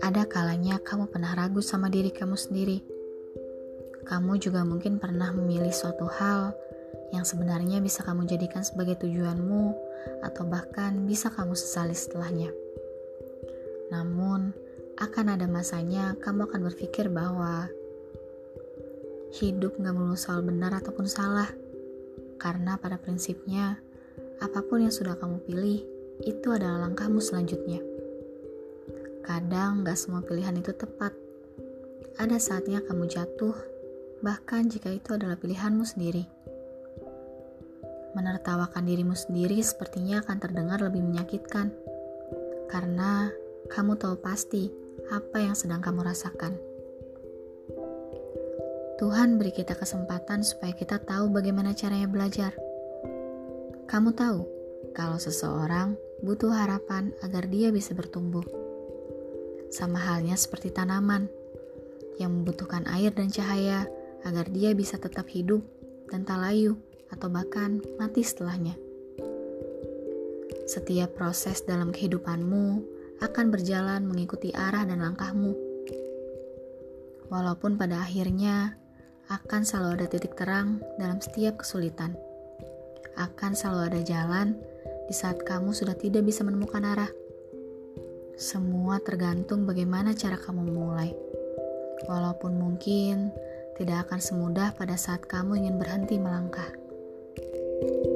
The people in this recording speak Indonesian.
Ada kalanya kamu pernah ragu sama diri kamu sendiri. Kamu juga mungkin pernah memilih suatu hal yang sebenarnya bisa kamu jadikan sebagai tujuanmu, atau bahkan bisa kamu sesali setelahnya. Namun, akan ada masanya kamu akan berpikir bahwa hidup gak melulu soal benar ataupun salah, karena pada prinsipnya, apa pun yang sudah kamu pilih, itu adalah langkahmu selanjutnya. Kadang gak semua pilihan itu tepat. Ada saatnya kamu jatuh, bahkan jika itu adalah pilihanmu sendiri. Menertawakan dirimu sendiri sepertinya akan terdengar lebih menyakitkan, karena kamu tahu pasti apa yang sedang kamu rasakan. Tuhan beri kita kesempatan supaya kita tahu bagaimana caranya belajar. Kamu tahu kalau seseorang butuh harapan agar dia bisa bertumbuh sama halnya seperti tanaman yang membutuhkan air dan cahaya agar dia bisa tetap hidup dan tak layu atau bahkan mati setelahnya. Setiap proses dalam kehidupanmu akan berjalan mengikuti arah dan langkahmu. Walaupun pada akhirnya akan selalu ada titik terang dalam setiap kesulitan. Akan selalu ada jalan di saat kamu sudah tidak bisa menemukan arah. Semua tergantung bagaimana cara kamu memulai. Walaupun mungkin tidak akan semudah pada saat kamu ingin berhenti melangkah. thank you